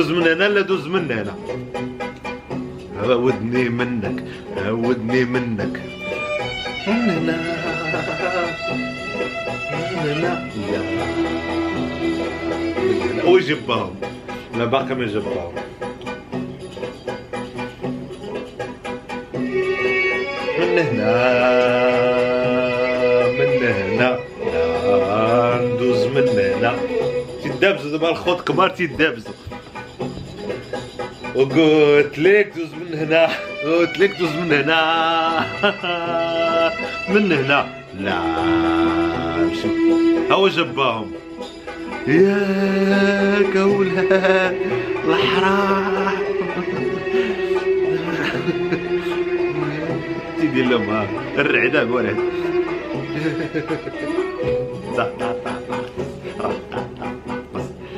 دوز من هنا لا دوز من هنا عودني منك عودني منك. من هنا من هنا هنا. ويجبهم لا باقي ما جبهم من هنا من هنا. لا ندوز من هنا تيدابزو دابا الخوت كبار تيدابزو وقلت لك دوز من هنا. قلت لك دوز من هنا. من هنا. لا. هو جباهم ياك أولاد الحرام. تيدير لهم ها. الرعدة بولد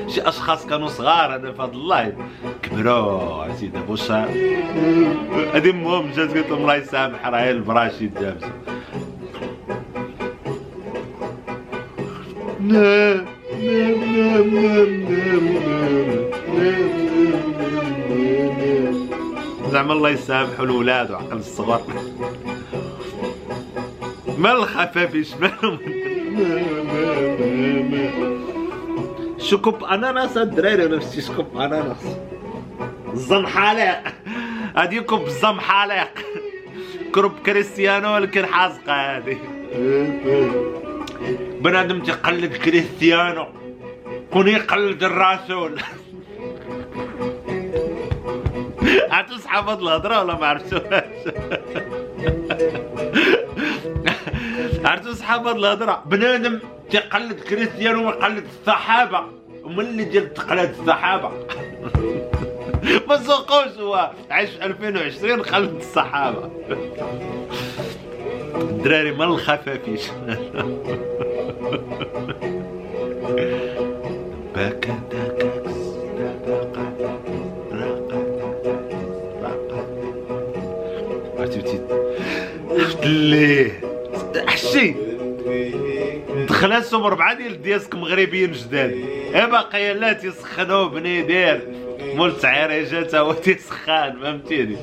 شي أشخاص كانوا صغار هذا فضل الله. كبروا عرفتي دابا واش هادي امهم جات قالت لهم الله يسامح راهي البراشي دابزو نعم نعم نعم نعم نعم نعم زعما الله يسامحوا الولاد وعقل الصغار. ما الخفافيش مالهم شكوب أناناس الدراري نفسي شكوب أناناس. الزن حالق هادي كوب الزم حالق كروب كريستيانو ولكن حازقه هادي بنادم تقلد كريستيانو. كون يقلد الرسول. هاد الهضرة ولا ما عرفتوهاش عرفتوا صحاب هاد الهضرة. بنادم تقلد كريستيانو ويقلد الصحابة. ومن اللي ديال تقلد الصحابة؟ ما سوقوش هو. عايش في 2020 خلد الصحابة. الدراري ما الخفافيش. ليه حشي. دخلاتهم ربعه ديال الدياسك مغربيين جداد. اي باقي لا تيسخنوا بني داير مول تعريجه تا هو تيسخان فهمتيني؟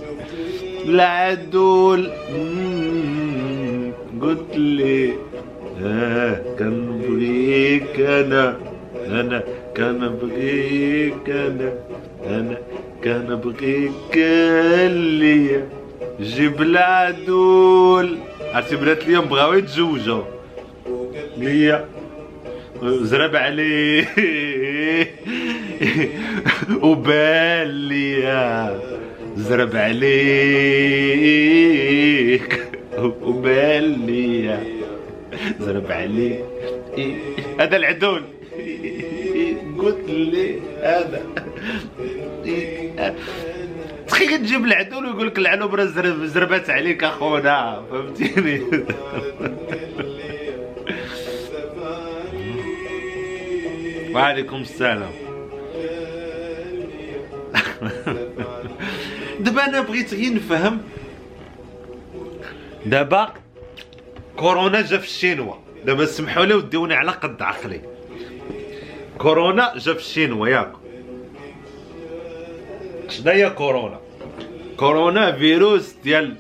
لا عدول. مم، قلت لي آه كنبغيك أنا أنا كنبغيك أنا أنا كنبغيك ليا جيب العدول عرفتي بنات اليوم بغاو يتزوجوا ليا. زرب عليه. وبال ليا زرب عليك. وبال ليا زرب عليك. هذا العدول. قلت لي هذا. تخيل تجيب العدول ويقول لك العنبره زرب زربت عليك أخونا. فهمتيني؟ وعليكم السلام. دابا أنا بغيت غير نفهم. دابا كورونا جا في الشينوا. دابا سمحوا لي وديوني على قد عقلي. كورونا جا في الشينوا ياك. شنو هي كورونا؟ كورونا فيروس ديال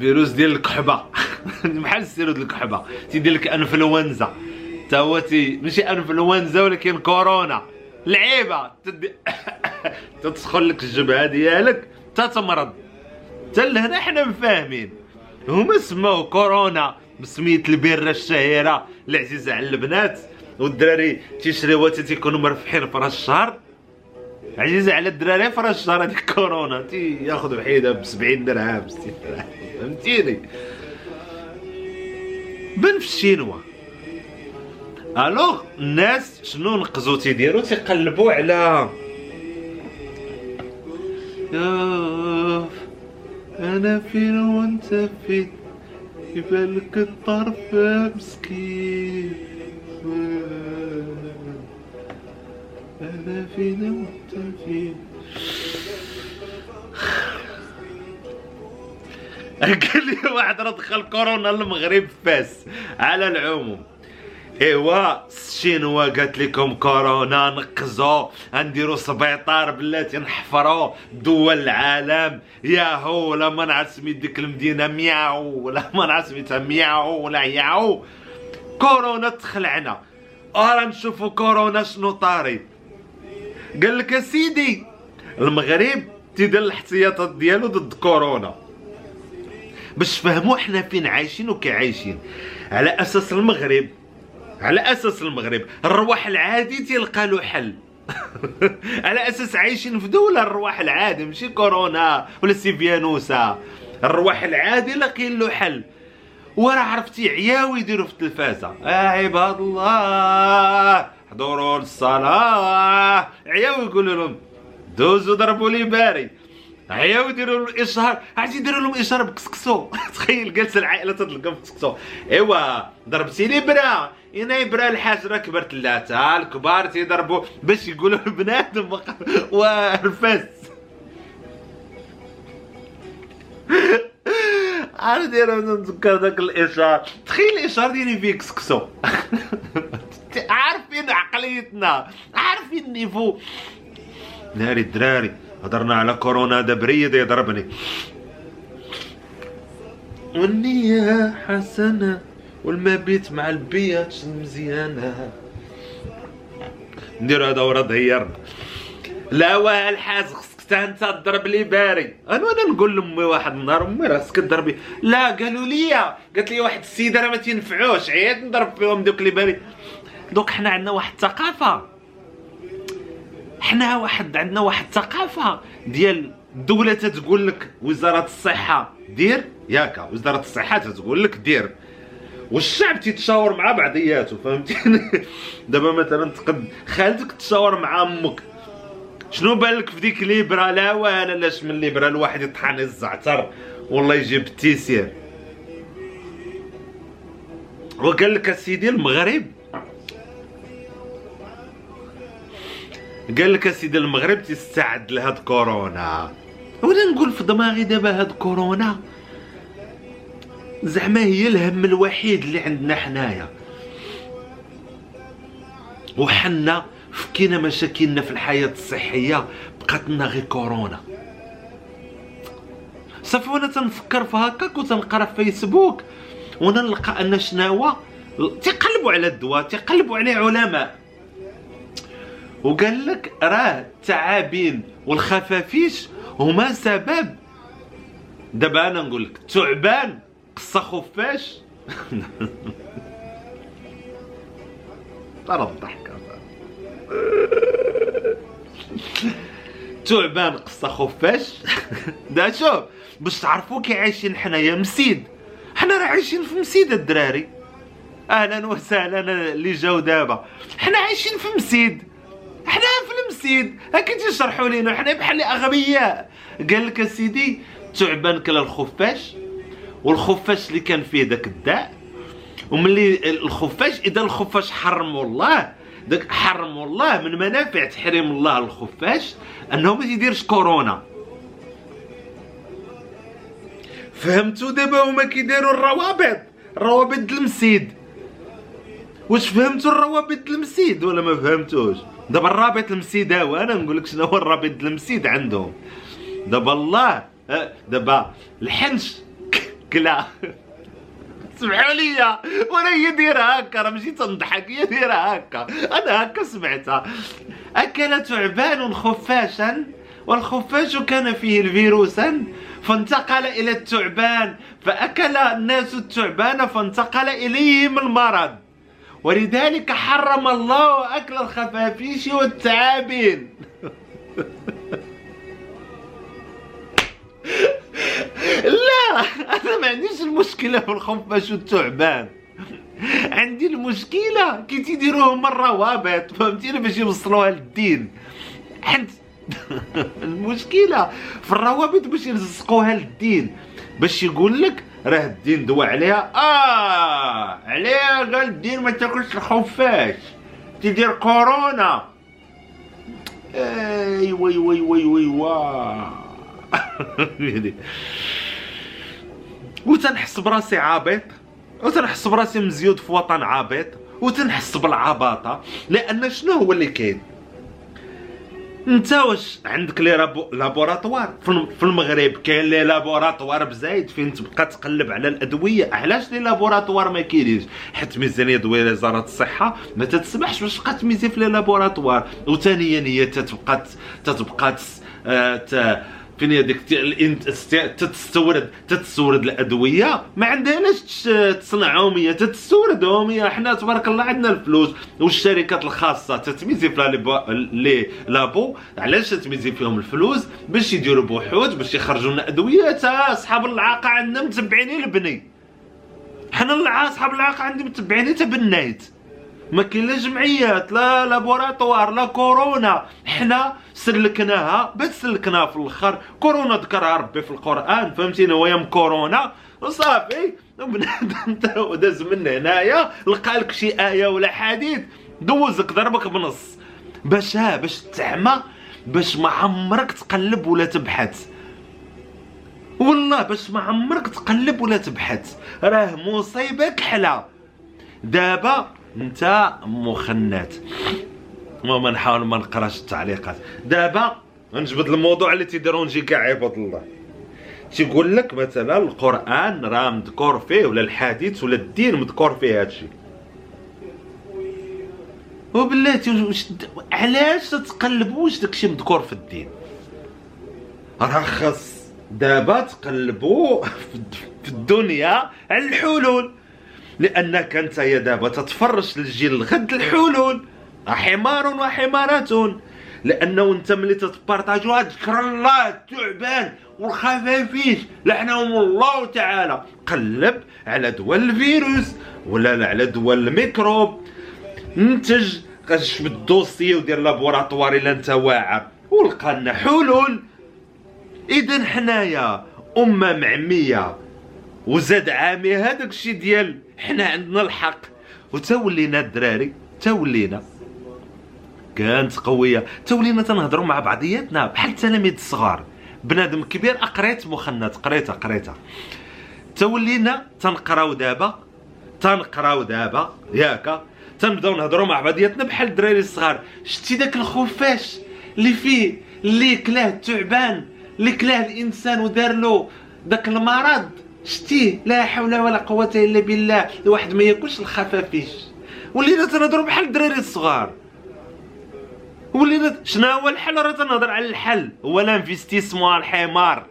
فيروس ديال الكحبة. بحال ال sirop ديال الكحبه تيدير لك انفلونزا. تا هو ماشي انفلونزا ولكن كورونا. لعيبة. تدي تدخل لك الجبهة ديالك تا تمرض. حتى لهنا حنا مفاهمين. هما سموه كورونا بسمية البيرة الشهيرة العزيزة على البنات والدراري تيشريوها تا تيكونوا مرفحين في راس الشهر. عزيزة على الدراري في راس الشهر هذيك كورونا. تياخذوا حيدة ب 70 درهم 60 درهم. فهمتيني؟ بان في الشينوا. الوغ الناس شنو نقزو تيديروا تيقلبوا على يوف أنا فين وانت فين يبالك الطرف مسكين. أنا فين وانت فين قال لي واحد راه دخل كورونا للمغرب فاس. على العموم. إيوا الشينوا قالت لكم كورونا؟ نقزوا نديروا سبيطار بلاتي نحفروا دول العالم ياهو ولا ما نعرف سميت ديك المدينة مياو ولا ما نعرف سميتها مياو ولا ياو كورونا تخلعنا. أرا نشوفوا كورونا شنو طاري. قال لك سيدي المغرب تيدير الاحتياطات ديالو ضد كورونا. باش تفهموا إحنا فين عايشين وكي عايشين. على أساس المغرب على أساس المغرب الرواح العادي تلقى له حل. على أساس عايشين في دولة الرواح العادي ماشي كورونا ولا سيفيانوسا. الرواح العادي لاقيين له حل. وراه عرفتي عياو يديروا في التلفازة. يا عباد الله حضروا للصلاة. عياو يقولوا لهم دوزوا ضربوا لي باري. عياو يديروا لهم الاشهار عرفتي يديروا لهم إشهار بكسكسو. تخيل جالسه العائلة تطلقوا بكسكسو. إيوا ضربتي لي برا هنا برا الحاج كبرت ثلاثة الكبار تيضربوا باش يقولوا بنادم ورفاس عرفتي أنا نتذكر ذاك الاشهار تخيل الاشهار ديالي فيه كسكسو. عارفين عقليتنا عارفين ال niveau. ناري الدراري هضرنا على كورونا هذا بريد يضربني. والنية حسنة. والمبيت مع البيات مزيانة. ندير هذا ورا ضيرنا لا واه الحاج خصك انت تضرب لي باري. أنا وأنا نقول لأمي واحد النهار أمي راسك تضربي لا قالوا لي قالت لي واحد السيدة راه ما تنفعوش. عييت نضرب فيهم دوك لي باري. دوك حنا عندنا واحد الثقافة. حنا واحد عندنا واحد الثقافة ديال الدولة تتقول لك وزارة الصحة دير؟ ياك وزارة الصحة تتقول لك دير. والشعب تيتشاور مع بعضياته فهمتيني؟ دابا مثلا تقد خالتك تشاور مع أمك. شنو بالك في ديك ليبرا؟ لا ولا لاش من ليبرا الواحد يطحن الزعتر. والله يجيب التيسير وقال لك أسيدي المغرب. قال لك أسيدي المغرب تستعد لهاد كورونا. وأنا نقول في دماغي دابا هاد كورونا زعما هي الهم الوحيد اللي عندنا حنايا. وحنا فكينا مشاكلنا في الحياة الصحية بقات لنا غير كورونا. صافي وأنا تنفكر في هكاك وتنقرا في فيسبوك وأنا نلقى أن شناوة تيقلبوا على الدواء تيقلبوا عليه علماء وقال لك راه التعابين والخفافيش هما سبب. دابا أنا نقول لك تعبان قصه خفاش ترى الضحكة. تعبان قصه خفاش دا شوف باش تعرفوا كي عايشين حنايا مسيد. حنا راه عايشين في مسيد الدراري. أهلا وسهلا اللي جاو دابا. حنا عايشين في مسيد. حنا في المسيد. هكا تيشرحوا لينا حنا بحال أغبياء. قال لك سيدي تعبان كلا الخفاش. والخفاش اللي كان فيه داك الداء وملي الخفاش إذا الخفاش حرموا الله داك حرموا الله من منافع تحريم الله الخفاش أنه ما يديرش كورونا. فهمتوا دابا هما كيديروا الروابط؟ روابط المسيد. واش فهمتوا الروابط المسيد ولا ما فهمتوش؟ دابا الرابط المسيداوي أنا نقول لك شنو هو الرابط المسيد عندهم. دابا الله دابا الحنش كلا سمحوا لي وأنا هي دايره هكا راه ماشي تنضحك هي دايره هكا. أنا هكا سمعتها. اكل تعبان خفاشا والخفاش كان فيه الفيروسا فانتقل إلى التعبان فأكل الناس التعبان فانتقل إليهم المرض. ولذلك حرم الله أكل الخفافيش والتعابين لا أنا ما عنديش المشكلة في الخفاش والثعبان. عندي المشكلة كي تيديروهم الروابط فهمتيني؟ باش يوصلوها للدين. حنت المشكلة في الروابط باش يلصقوها للدين. باش يقول لك راه الدين دوا عليها. آه عليها قال الدين ما تاكلش الخفاش تدير كورونا. eh oui oui oui oui oui وتنحس براسي عابط وتنحس براسي مزيود في وطن عابط وتنحس بالعباطة لأن شنو هو اللي كاين؟ أنت واش عندك لي لابوراتوار؟ في المغرب كاين لي لابوراتوار بزايد فين تبقى تقلب على الأدوية؟ علاش لي لابوراتوار ما كاينينش حيت ميزانية دوله وزارة الصحة ما تتسمحش باش تبقى تميزي في لي لابوراتوار. وثانيا هي تتبقى تتبقى آه، فين هي ديك تتستورد تتستورد الأدوية؟ ما عندها علاش تصنعهم هي تتستوردهم هي. حنا تبارك الله عندنا الفلوس. والشركات الخاصة تتميزي في لي لابو. علاش تتميزي فيهم الفلوس؟ باش يديروا بحوث باش يخرجوا لنا أدوية. تا أصحاب العاقة عندنا متبعين البني. حنا أصحاب العاقة عندي متبعين تبنيت ما كاين لا جمعيات لا لابوراتوار لا كورونا. حنا سلكناها بس سلكناها في الأخر. كورونا ذكرها ربي في القرآن فهمتيني؟ ويام كورونا. وصافي بنادم داز من هنايا لقى لك شي آية ولا حديث. دوزك ضربك بنص. باش ها باش تعمى باش ما عمرك تقلب ولا تبحث. والله باش ما عمرك تقلب ولا تبحث. راه مصيبة كحلة. دابا انت مخنات المهم نحاول ما نقراش التعليقات. دابا نجبد الموضوع اللي تيديرونجي كاع عباد الله. تيقول لك مثلا القرآن راه مذكور فيه ولا الحديث ولا الدين مذكور فيه هادشي وبلاتي واش علاش تتقلبوا واش داكشي مذكور في الدين؟ راه خاص دابا تقلبوا في الدنيا على الحلول. لأنك أنت يا دابا تتفرش للجيل الغد الحلول. حمار وحمارات. لأنه أنت ملي تتبارطاجوا ذكر الله التعبان والخفافيش. لعنهم الله تعالى. قلب على دول الفيروس ولا على دول الميكروب. نتج غش بالدوسي ودير لابوراتوار إلا أنت واعر. ولقى لنا حلول. اذا حنايا امه معميه وزاد عامي هذاك الشيء ديال حنا عندنا الحق. وتولينا الدراري تولينا كانت قوية. تولينا تنهضروا مع بعضياتنا بحال التلاميذ الصغار. بنادم كبير أقريت مخنات قريتها قريتها. تولينا تنقراو دابا تنقراو دابا ياك. تنبداو نهضروا مع بعضياتنا بحال الدراري الصغار. شتي داك الخفاش اللي فيه اللي كلاه التعبان اللي كلاه الإنسان ودار له داك المرض. شتيه لا حول ولا قوة إلا بالله. الواحد ما ياكلش الخفافيش ولينا تنهضروا بحال الدراري الصغار. ولينا شنو هو الحل؟ راه تنهضر على الحل. هو l'investissement الحمار.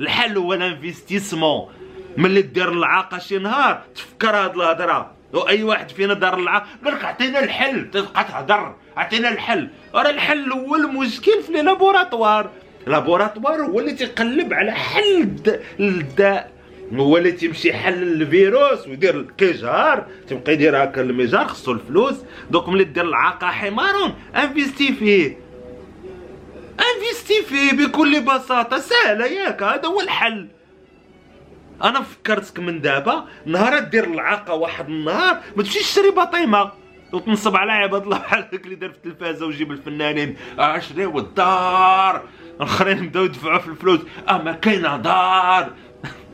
الحل هو l'investissement ملي دير العاقه شي نهار تفكر هاد الهضرة. وأي واحد فينا دار العاقه قال لك عطينا الحل. تبقى تهضر. عطينا الحل. راه الحل هو المشكل في laboratoire. laboratoire هو اللي تيقلب على حل الداء. هو اللي تيمشي يحلل الفيروس ويدير كيجهار تيبقى يدير هكا المجهر خصو الفلوس. دوك ملي دير العاقه حمار investis فيه. investis فيه بكل بساطة. سهلة ياك هذا هو الحل. أنا فكرتك من دابا نهار دير العاقه واحد النهار ما تمشيش تشري بطيمة. وتنصب على عباد الله بحال هكا اللي دار في التلفازة وجيب الفنانين. اشريو الدار الآخرين بداو يدفعوا في الفلوس. آه ما كاينة دار.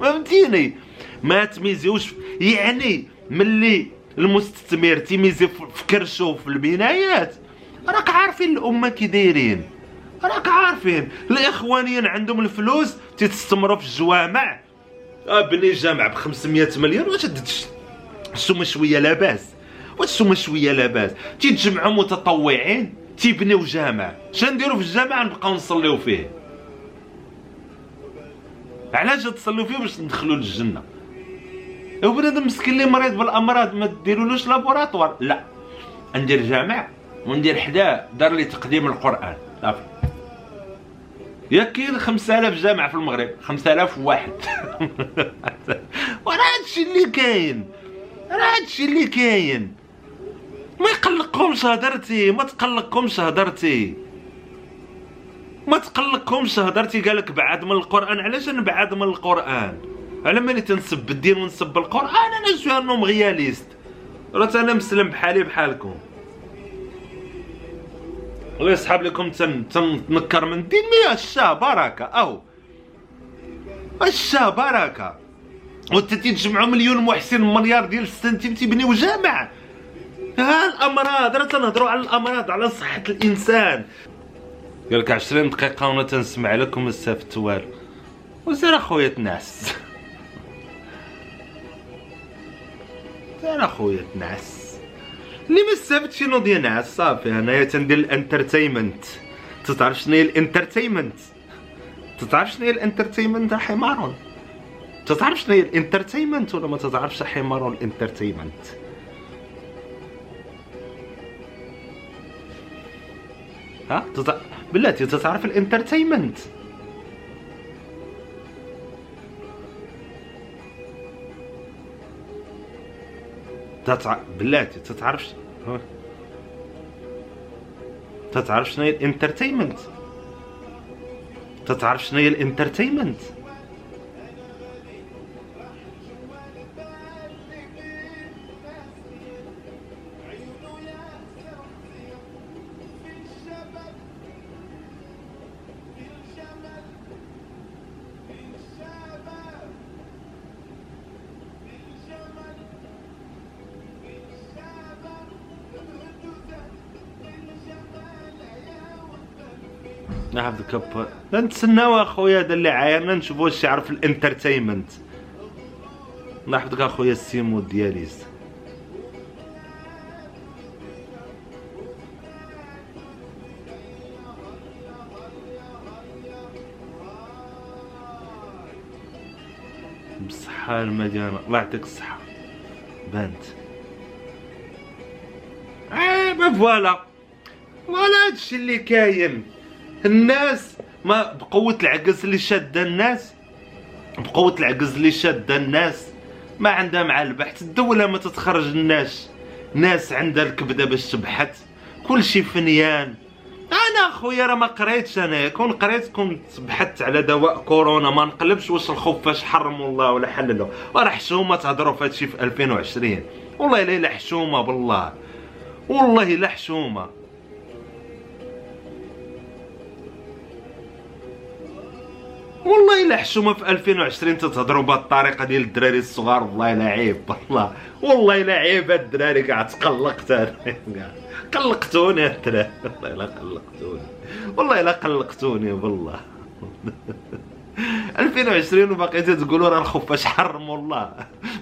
فهمتيني؟ ما تميزيوش. يعني ملي المستثمر تيميزي في كرشو في البنايات راك عارفين الأمة كي دايرين. راك عارفين. الإخوانيين عندهم الفلوس تستثمروا في الجوامع. بني جامع ب 500 مليون واش السومه شوية لاباس. واش السومه شوية لاباس. تيتجمعوا متطوعين تيبنيو جامع. شنديروا في الجامع؟ نبقاو نصليو فيه. علاش تصلوا فيه باش ندخلوا للجنة. هو بنادم مسكين اللي مريض بالأمراض ما ديرولوش لابوراتوار لا. ندير جامع وندير حداه دار لي تقديم القرآن. صافي يا كاين 5000 جامع في المغرب. 5000 واحد. وراه هادشي اللي كاين. راه هادشي اللي كاين. ما يقلقكمش هدرتي ما تقلقكمش هدرتي. ما تقلقكمش هضرتي قالك بعد من القرآن. علاش نبعد من القرآن؟ على ملي تنسب الدين ونسب القران أنا جو انهم غياليست. راه أنا مسلم بحالي بحالكم. الله يسحب لكم تن تنكر من الدين. مي الشاه بركة. أو. الشاه بركة. وأنت تجمعوا مليون محسن مليار ديال السنتيم تيبنيو جامع. ها الأمراض. راه تنهضروا على الأمراض على صحة الإنسان. قال لك 20 دقيقة وأنا تنسمع لك وما استفدت والو. وسير أخويا تنعس. سير أخويا تنعس. اللي ما استفدت شي نوض ينعس صافي انايا تندير ال entertainment. تعرف شنو هي ال entertainment؟ تعرف شنو هي ال entertainment حمار تعرف شنو هي ال entertainment ولا ما تعرفش حمار ال entertainment؟ ها؟ تتع... بلاتي تتعرف ال entertainment. تتع... بلاتي تتعرف ها. تتعرف شنو هي ال entertainment؟ تتعرف شنو هي ال entertainment؟ نعم كب. نتسناو اخويا هذا اللي عايرنا نشوفوا واش يعرف الانترتينمنت. نحفظك أخويا السيمو دياليز بالصحة المدينة. الله يعطيك الصحة. بانت إيه voilà. voilà هادشي اللي كاين. الناس ما بقوة العجز اللي شادة الناس. بقوة العجز اللي شادة الناس. ما عندها مع البحث الدولة ما تتخرج الناس. ناس عندها الكبدة باش تبحث. كل شي فنيان. أنا أخويا راه ما قريتش أنا. كون قريت كنت بحثت على دواء كورونا ما نقلبش واش الخفاش حرموا الله ولا حللوا راه حشومة تهضروا في هادشي في 2020 والله إلا حشومة بالله. والله لا حشومة. والله إلا حشومه في 2020 تتهضروا بهذه الطريقة ديال الدراري الصغار والله إلا عيب والله والله إلا عيب هاد الدراري كاع تقلقت قلقتوني الدراري والله إلا قلقتوني والله إلا قلقتوني والله. 2020 وباقي تقولوا راه الخفاش حرم والله.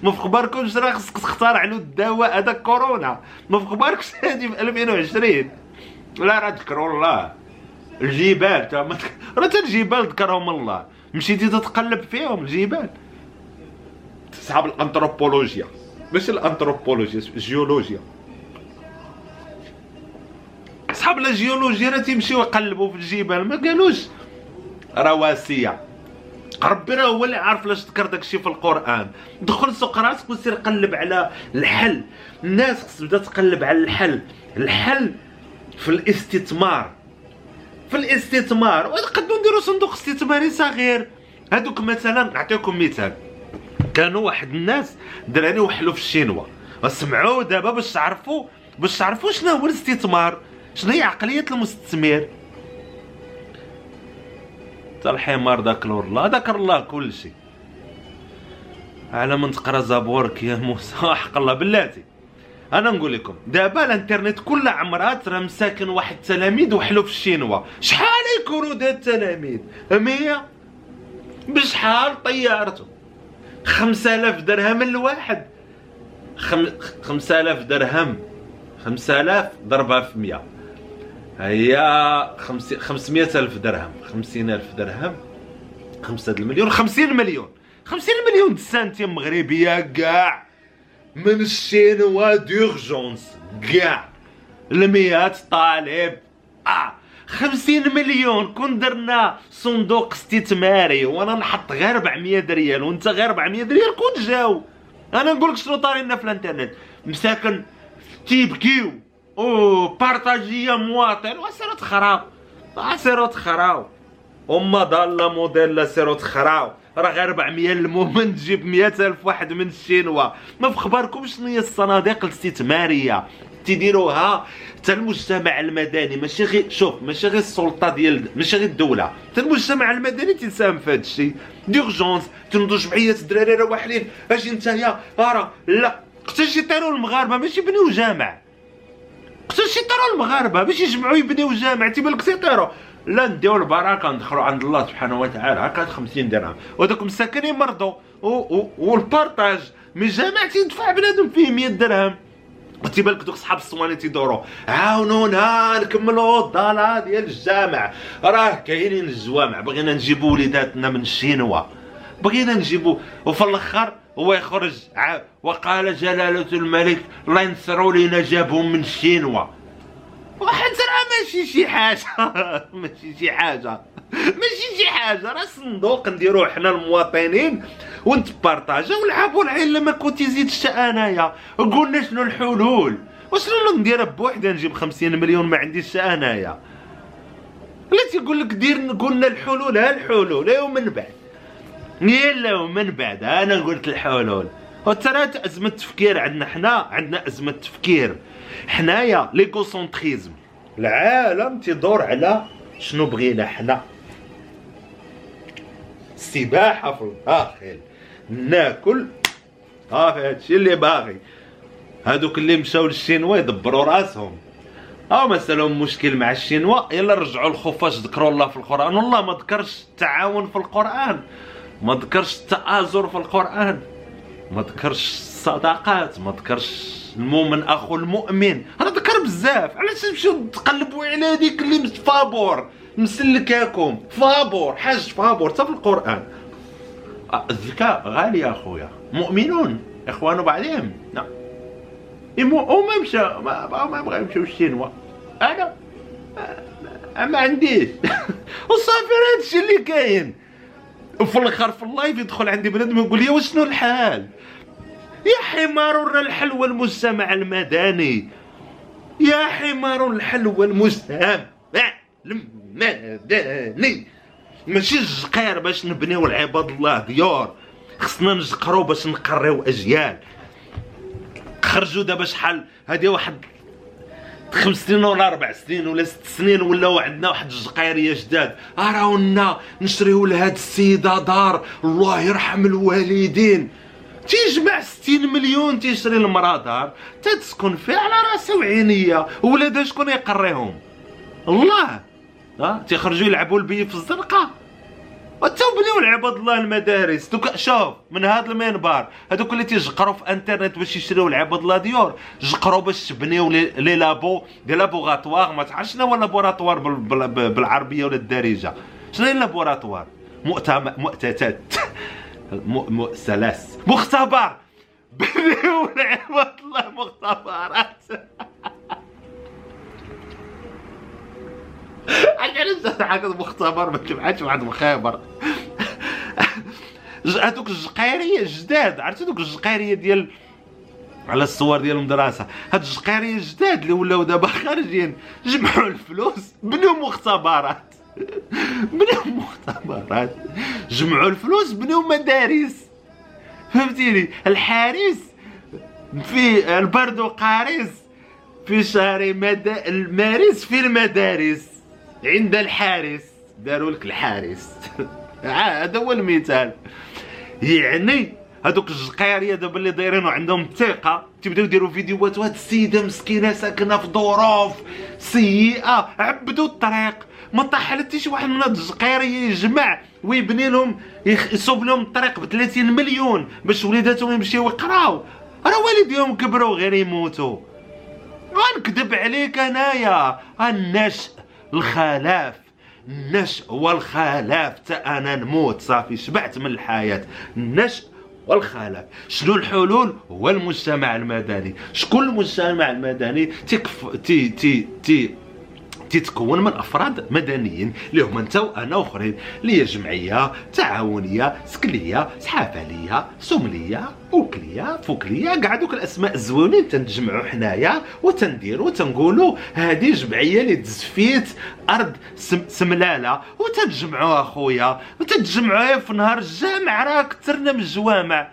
ما في خباركمش راه خصك تختار له الدواء هذا كورونا. ما في خباركش هادي في 2020 لا راه ذكروا الله. الجبال راه الجبال ذكرهم الله. مشيتي تتقلب فيهم الجبال صحاب الأنثروبولوجيا. ماشي الأنثروبولوجيا الجيولوجيا صحاب الجيولوجيا راه تيمشيو يقلبوا في الجبال ما قالوش. رواسية. ربي راه هو اللي عارف لاش ذكر داكشي في القرآن. دخل سوق راسك وسير قلب على الحل. الناس خص تبدا تقلب على الحل. الحل في الاستثمار. في الاستثمار ونقدروا نديروا صندوق استثماري صغير؟ هذوك مثلا نعطيكم مثال. كانوا واحد الناس دراري وحلوا في الشينوا. وسمعوا دابا باش تعرفوا باش تعرفوا شنو هو الاستثمار شنو هي عقلية المستثمر. تا الحمار ذكر الله ذكر الله كل شيء. على من تقرا زابورك يا موسى حق الله بلاتي أنا نقول لكم دابا الإنترنت كل عمرات راه مساكن واحد التلاميذ وحلو في الشينوا. شحال يكونوا دا التلاميذ؟ 100 بشحال طيارته؟ 5000 درهم الواحد. خم... 5000 درهم. 5000 ضربها في 100 هي 500 ألف درهم. 50 ألف درهم. 5 المليون. 50 مليون. 50 مليون سنتيم مغربية كاع. من الشينوا d'urgence كاع المئات طالب. آه خمسين مليون. كون درنا صندوق استثماري وأنا نحط غير 400 ريال وانت غير 400 ريال كون جاو؟ أنا نقول لك شنو طاري لنا في الإنترنت. مساكن تيبكيو أو بارطاجي يا مواطن. وسيروا تخراو سيروا تخراو هما ضاله موديل سيروا تخراو راه غير 400 المهم تجيب 100 ألف واحد من الشينوا. ما في خباركم شنو هي الصناديق الاستثماريه تيديروها حتى المجتمع المدني ماشي غير شوف ماشي غير السلطة ديال ماشي غير الدولة. حتى المجتمع المدني تيساهم في هذا الشيء. ديرجونس تنوضوا جمعيه الدراري راه واحدين. أجي نتايا راه لا. حتى شي طيروا المغاربة ماشي بنيو جامع خصو يسيطروا المغاربة باش يجمعوا يبنيو جامع تيبان لك سيطروا لا نديو البركه ندخلوا عند الله سبحانه وتعالى هكا 50 درهم. ودوك المساكن يمرضوا والبارطاج من جامع تيدفع بنادم فيه 100 درهم. تيبان لك دوك صحاب الصواني تيدوروا؟ عاونونا نكملوا الضاله ديال الجامع. راه كاينين الجوامع بغينا نجيبوا وليداتنا من الشينوا بغينا نجيبوا وفي الأخر هو يخرج وقال جلالة الملك الله ينصروا لينا جابهم من الشينوا واحد راه ماشي شي حاجة. ماشي شي حاجة. ماشي شي حاجة. راه صندوق نديروه حنا المواطنين ونتبارطاجا ونلعبوا العين لما كنت زيدت انايا قلنا شنو الحلول؟ وشنو نديرها بوحدة نجيب خمسين مليون ما عنديش انايا لا تيقول لك دير قلنا الحلول ها الحلول ومن بعد. يلا ومن بعد أنا قلت الحلول. وترى أزمة تفكير عندنا حنا عندنا أزمة تفكير. حنايا l'égocentrisme العالم تيدور على شنو بغينا حنا. السباحة في الداخل ناكل. صافي هادشي اللي باغي. هادوك اللي مشاو للشينوا يدبروا راسهم. أو مثلا مشكل مع الشينوا يلا رجعوا الخفاش ذكروا الله في القرآن. والله ما ذكرش التعاون في القرآن. ما ذكرش التآزر في القرآن. ما ذكرش الصداقات ما ذكرش المؤمن أخو المؤمن. أنا ذكر بزاف. علاش تمشيو تقلبوا على هذيك اللي فابور؟ مسلكاكم. فابور حاج فابور حتى في القرآن. الذكاء غالي يا اخويا مؤمنون إخوان بعضهم نعم هما مشى ما ما بغا يمشيو الشينوا أنا؟ ما عنديش وصافي هادشي اللي كاين. وفي الآخر في اللايف يدخل عندي بنادم يقول لي وشنو الحال؟ يا حمار الحلوى المجتمع المدني. يا حمار الحلوى المجتمع المدني. ماشي الجقير باش نبنيو العباد الله ديور خصنا نجقرو باش نقريو اجيال خرجوا دابا شحال هادي واحد خمس سنين ولا أربع سنين ولا ست سنين ولاو عندنا واحد الجقيريه جداد راونا نشريو لهاد السيدة دار. الله يرحم الوالدين. تيجمع 60 مليون تيشري المرا دار تتسكن فيها على راسها وعينيه. ولادها شكون يقريهم؟ الله. ها؟ تيخرجوا يلعبوا البي في الزنقه وتبنيو العباد الله المدارس. دوك شوف من هذا المنبر هذوك اللي تيجقروا في انترنت باش يشريو العباد الله ديور. جقروا باش تبنيو لي لابو دي لابوغاتوار. ما تعرفش شنو هو لابوراتوار بالعربية ولا الدارجة؟ شنو هي لابوراتوار مؤتمر مؤتتات سلاس مختبر! الله مختبرات. علاش حاجة مختبر ما تبعتش واحد مخابر. هذوك الجقيريه جداد عرفتي دوك الجقيريه ديال على الصور ديال المدرسة. هاد الجقيريه جداد اللي ولاو دابا خارجين جمعوا الفلوس بنيو مختبرات. بنيو مختبرات جمعوا الفلوس بنيو مدارس. فهمتيني؟ الحارس في البرد قارس في شهر مد... المارس في المدارس. عند الحارس داروا لك الحارس. هذا هو المثال. يعني هذوك الجقيريه دابا اللي دايرين عندهم الثقه تيبداو يديروا فيديوهات وهاد السيدة مسكينة ساكنة في ظروف سيئة. عبدوا الطريق. ما طاح حتى شي واحد من هاد الجقيريه يجمع ويبني لهم يصوب لهم الطريق ب 30 مليون باش وليداتهم يمشيو يقراو. راه والديهم كبروا غير يموتوا. غنكذب عليك أنايا. النشء الخلاف. النشء والخلاف تا أنا نموت صافي. شبعت من الحياة. النشء والخلاف شنو الحلول؟ هو المجتمع المدني. شكون المجتمع المدني؟ تكف تي تي تي تتكون من أفراد مدنيين اللي هما انت وأنا واخرين اللي هي جمعية تعاونية سكلية سحافليه سملية أوكلية فوكلية كاع دوك الأسماء الزوينين تنجمعوا حنايا وتنديروا وتنقولوا هذه جمعية اللي تزفيت أرض سم سملالة وتنجمعوا اخويا وتتجمعوا في نهار الجامع راه كثرنا من الجوامع.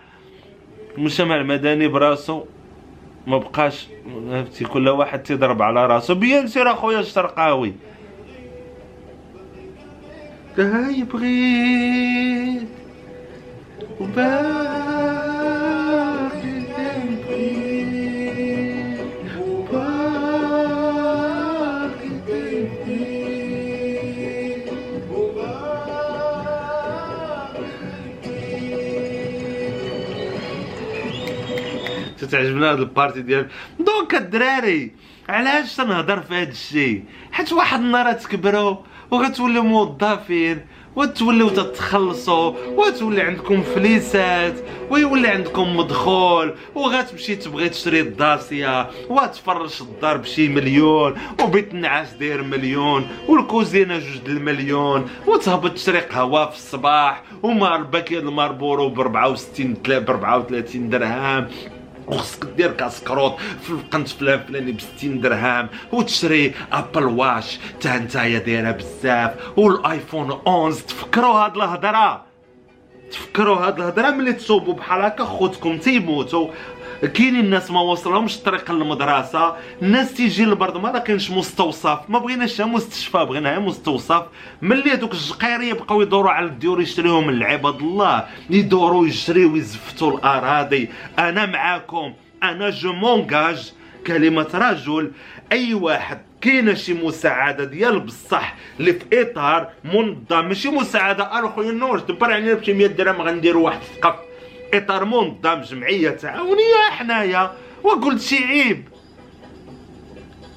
المجتمع المدني براسو ما بقاش فهمتي؟ كل واحد تيضرب على راسو. بيان سير اخويا الشرقاوي. هاي بغيت وباقي تتعجبنا هاد ال partie ديال donc الدراري علاش تنهضر في هاد الشيء؟ حيت واحد النهار تكبروا وغتوليو موظفين وتوليو تتخلصوا وتولي عندكم فليسات ويولي عندكم مدخول وغتمشي تبغي تشري الداسيا وتفرش الدار بشي مليون وبيت النعاس داير مليون والكوزينة جوج المليون وتهبط تشري قهوة في الصباح ومار paquet المارلبورو ب 64 ب 34 درهم. وخصك دير كاس كروط في القنت فلان فلاني ب 60 درهم وتشري Apple Watch تا نتايا دايرة بزاف وال iPhone 11 تفكروا هاد الهضرة؟ تفكروا هاد الهضرة؟ ملي تصوبوا بحال هكا خوتكم تيموتوا. كاينين الناس ما وصلهمش الطريق للمدرسة الناس تيجي للبرد ما كاينش مستوصف ما بغيناش مستشفى بغينا مستوصف. ملي دوك الجقيريه بقاو يدوروا على الديور يشريوهم العباد الله يدوروا يشريو يزفتوا الأراضي. أنا معاكم أنا je m'engage. كلمة رجل أي واحد كاينة شي مساعدة ديال بصح اللي في إطار منظم ماشي مساعدة اخويا نور دبر علينا بشي 100 درهم غنديروا واحد الثقف اطار منظم جمعية تعاونية حنايا. وقلت شي عيب.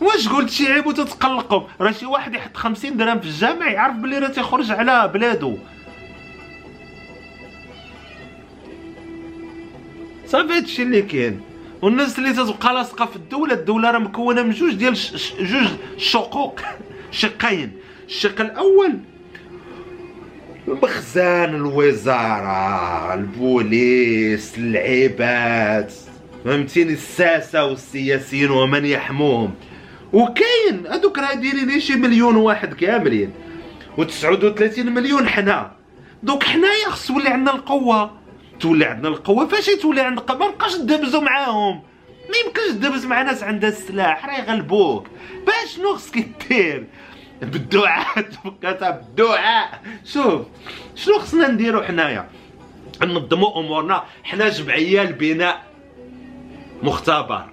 واش قلت شي عيب وتتقلقوا؟ راه شي واحد يحط 50 درهم في الجامع يعرف بلي راه تيخرج على بلادو. صافي هادشي اللي كاين. والناس اللي تتبقى لاصقة في الدولة الدولة راه مكونة من جوج ديال جوج شقوق. شقين. الشق الأول المخزن الوزارة البوليس العباد. فهمتيني؟ الساسة والسياسيين ومن يحموهم. وكاين هذوك راه دايرين شي مليون واحد كاملين. و39 مليون حنا. دوك حنايا خص تولي عندنا القوة. تولي عندنا القوة. فاش تولي عندنا ما نبقاش ندبزو معاهم. ما يمكنش تدبز مع ناس عندها السلاح. راه يغلبوك باش شنو خصك دير؟ بالدعاء تبقى بالدعاء شوف شنو خصنا نديرو حنايا؟ ننظموا أمورنا. حنا جمعيه البناء مختبر.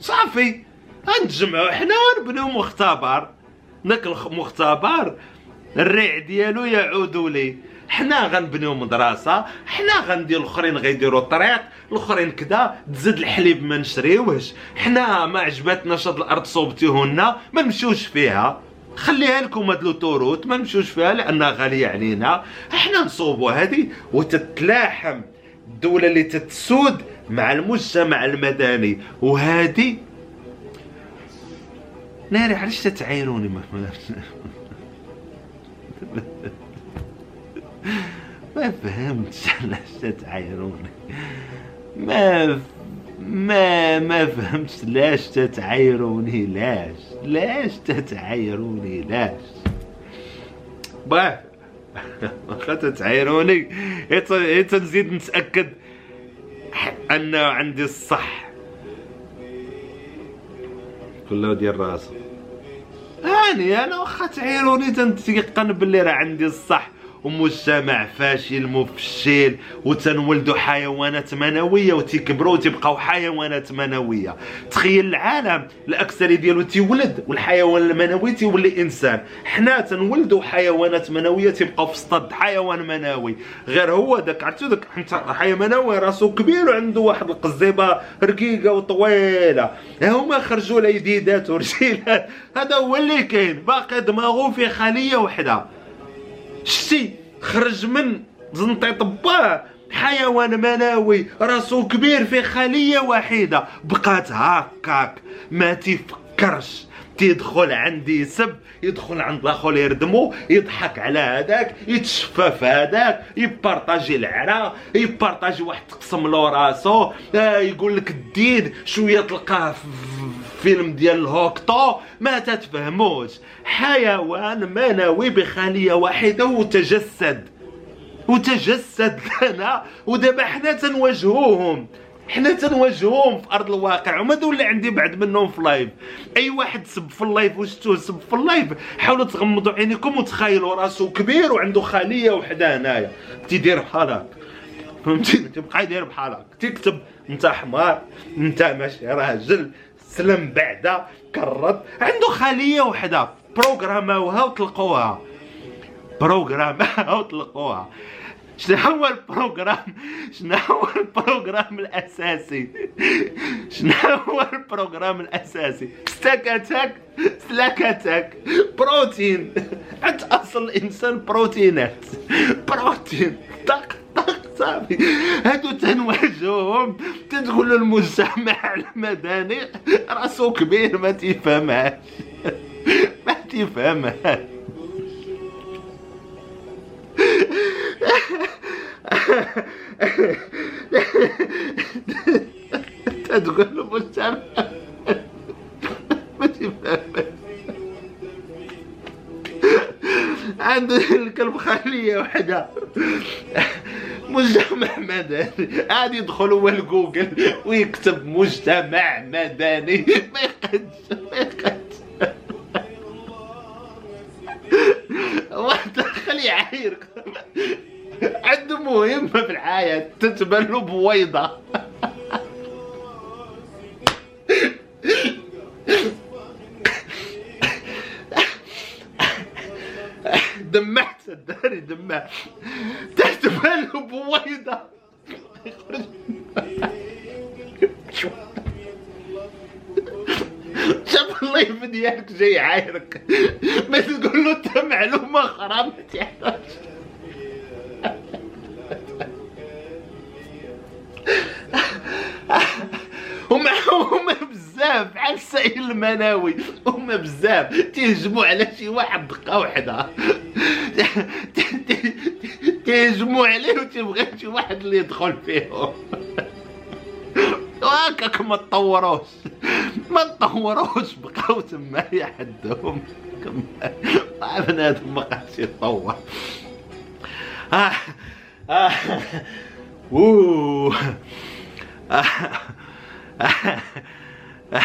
صافي. غنتجمعوا حنا ونبنيو مختبر. داك المختبر الريع ديالو يعود لي حنا غنبنيو مدرسة. حنا غندير الأخرين غيديروا الطريق الأخرين كذا تزيد الحليب ما نشريوهش. حنا ما عجبتناش هاد الأرض صوبتيهولنا ما نمشيوش فيها. خليها لكم هاد لوتوروت ما نمشيوش فيها لأنها غالية علينا. إحنا نصوبوا هذه وتتلاحم الدولة اللي تتسود مع المجتمع المدني. وهذه ناري علاش تتعايروني ما ما فهمتش علاش تتعايروني. ما ما ما فهمتش. لاش تتعايروني لاش لاش تتعايروني لاش. باه واخا تتعايروني. تنزيد نتأكد أن عندي الصح. كله ديال راسو أني أنا واخا تعايروني تنتيقن باللي راه عندي الصح. ومجتمع فاشل مفشل وتنولدوا حيوانات منوية وتكبروا وتبقاو حيوانات منوية. تخيل العالم الاكثريه ديالو تيولد والحيوان المنوي تيولي إنسان. حنا تنولدوا حيوانات منوية تبقاو في صد حيوان منوي. غير هو داك عرفتو داك حيوان منوي راسو كبير وعنده واحد القزيبة رقيقة وطويلة. هما خرجوا له جديدات ورجيلات. هذا هو اللي كاين. باقي دماغو في خلية وحدة. شتي خرج من زنطيط باه حيوان منوي راسو كبير في خلية واحدة بقات هكاك ما تفكرش. تيدخل عندي يسب يدخل عند الآخر يردمو يضحك على هذاك يتشفى في هذاك يبارطاجي العرا يبارطاجي واحد تقسم له راسو. آه يقول لك الديد شوية تلقاه في فيلم ديال الهوكتو ما تتفهموش. حيوان منوي بخلية واحدة وتجسد. وتجسد لنا ودابا حنا تنواجهوهم. حنا تنواجهوهم في أرض الواقع وما اللي عندي بعد منهم في live أي واحد سب في ال live وشتوه سب في ال live حاولوا تغمضوا عينيكم وتخيلوا راسو كبير وعنده خليه وحدة هنايا. تيدير بحال هكا فهمتيني تبقى يدير بحال هكا تكتب أنت حمار أنت ماشي راجل سلم بعدا قرد عنده خليه وحدة. بروغراماوها وطلقوها بروغراماوها وطلقوها شنو هو ال programme؟ شنو هو ال programme الأساسي؟ شنو هو ال programme الأساسي؟ استكتك سلكتك بروتين. أنت أصل الانسان بروتينات. بروتين. طق صافي. هادو تنواجههم تدخل المجتمع المدني. راسو كبير ما تفهمهاش. ما تفهمهاش تقول المجتمع. ما تفهمش عنده الكلب خلية وحدة. مجتمع مدني. عاد يدخل هو لجوجل ويكتب مجتمع مدني. ما يقدش ما يقدش واحد خليه يعايرك عنده مهمة في الحياة تتبان له بويضة. دمعت صدقني دمعت. تتبان له بويضة. شاف اللايف ديالك جاي عايرك. ما تقول له انت معلومة خرا ما بحال السائل المناوي. هما بزاف. تيهجموا على شي واحد دقة واحدة تيهجموا عليه وتيبغي شي واحد اللي يدخل فيهم. وهكاك ما تطوروش. ما تطوروش. بقاو تما يحدهم بنادم ما قادش يتطور. آه. آه. أوه. آه.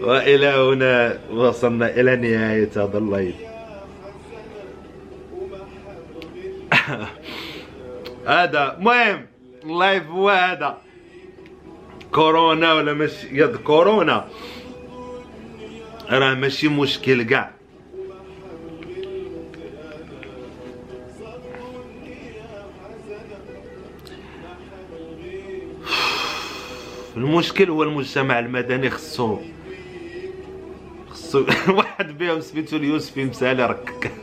وإلى هنا وصلنا إلى نهاية هذا اللايف هذا مهم. اللايف هو هذا. كورونا ولا ماشي يد كورونا. راه ماشي مشكل كاع. المشكل هو المجتمع المدني خصو خصو واحد بهم سميتو اليوسفي مسالي ركك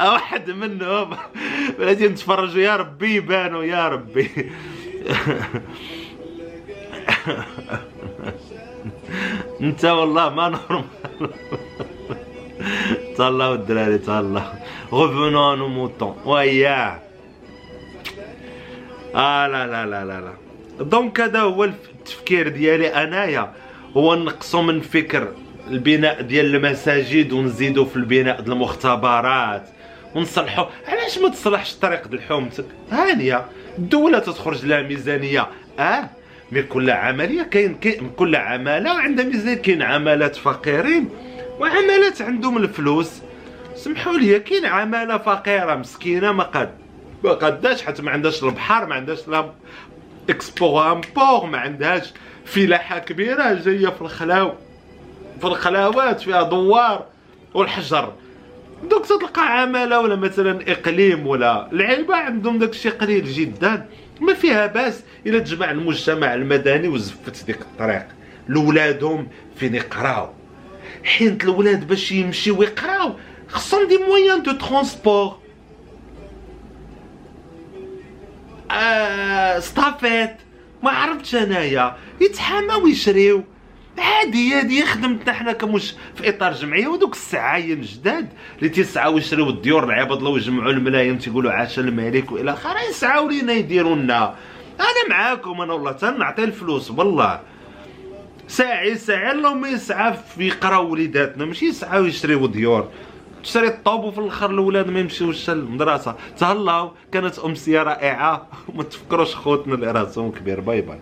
واحد منهم. بلاتي نتفرجوا يا ربي يبانوا يا ربي. انت والله ما normal. تهلاو الدراري تهلاو. revenons à nos moutons وياه آه لا لا لا لا لا. donc هذا هو التفكير ديالي أنايا. هو نقصوا من فكر البناء ديال المساجد ونزيدوا في البناء ديال المختبرات. ونصلحوا علاش ما تصلحش طريق حومتك هانية الدولة تخرج لها ميزانية. آه. mais كل عملية كاين كل عمالة عندها ميزانيه كاين عمالات فقيرين وعمالات عندهم الفلوس. سمحوا لي كاين عمالة فقيرة مسكينة ما قد ما قداش حتى ما عندهاش البحر ما عندهاش l'export import ما عندهاش فلاحة كبيرة جاية في الخلاو في الخلاوات فيها دوار والحجر. دوك تلقى عمالة ولا مثلا إقليم ولا العيبه عندهم داك الشيء قليل جدا. ما فيها باس. الا تجمع المجتمع المدني وزفت ديك الطريق. لولادهم فين يقراو. حين الولاد باش يمشيو يقراو. خصهم des moyens de transport. آه estafette. ما عرفتش أنايا. يتحاماو ويشريو عادي هادي خدمتنا حنا كمش في إطار جمعية ودوك السعاين جداد اللي تيسعاو يشريو الديور العباد الله ويجمعوا الملايين تيقولوا عاش الملك وإلى آخره يسعاو لينا يديروا لنا أنا معاكم أنا والله تنعطي الفلوس والله. ساعي ساعي اللهم يسعى يقراو وليداتنا ماشي يسعاو يشريو ديور. تشري الطوب وفي الأخر الأولاد ما يمشيوش للمدرسه تهلاو كانت امسيه رائعة وما تفكروش خوتنا اللي راسهم كبير bye bye.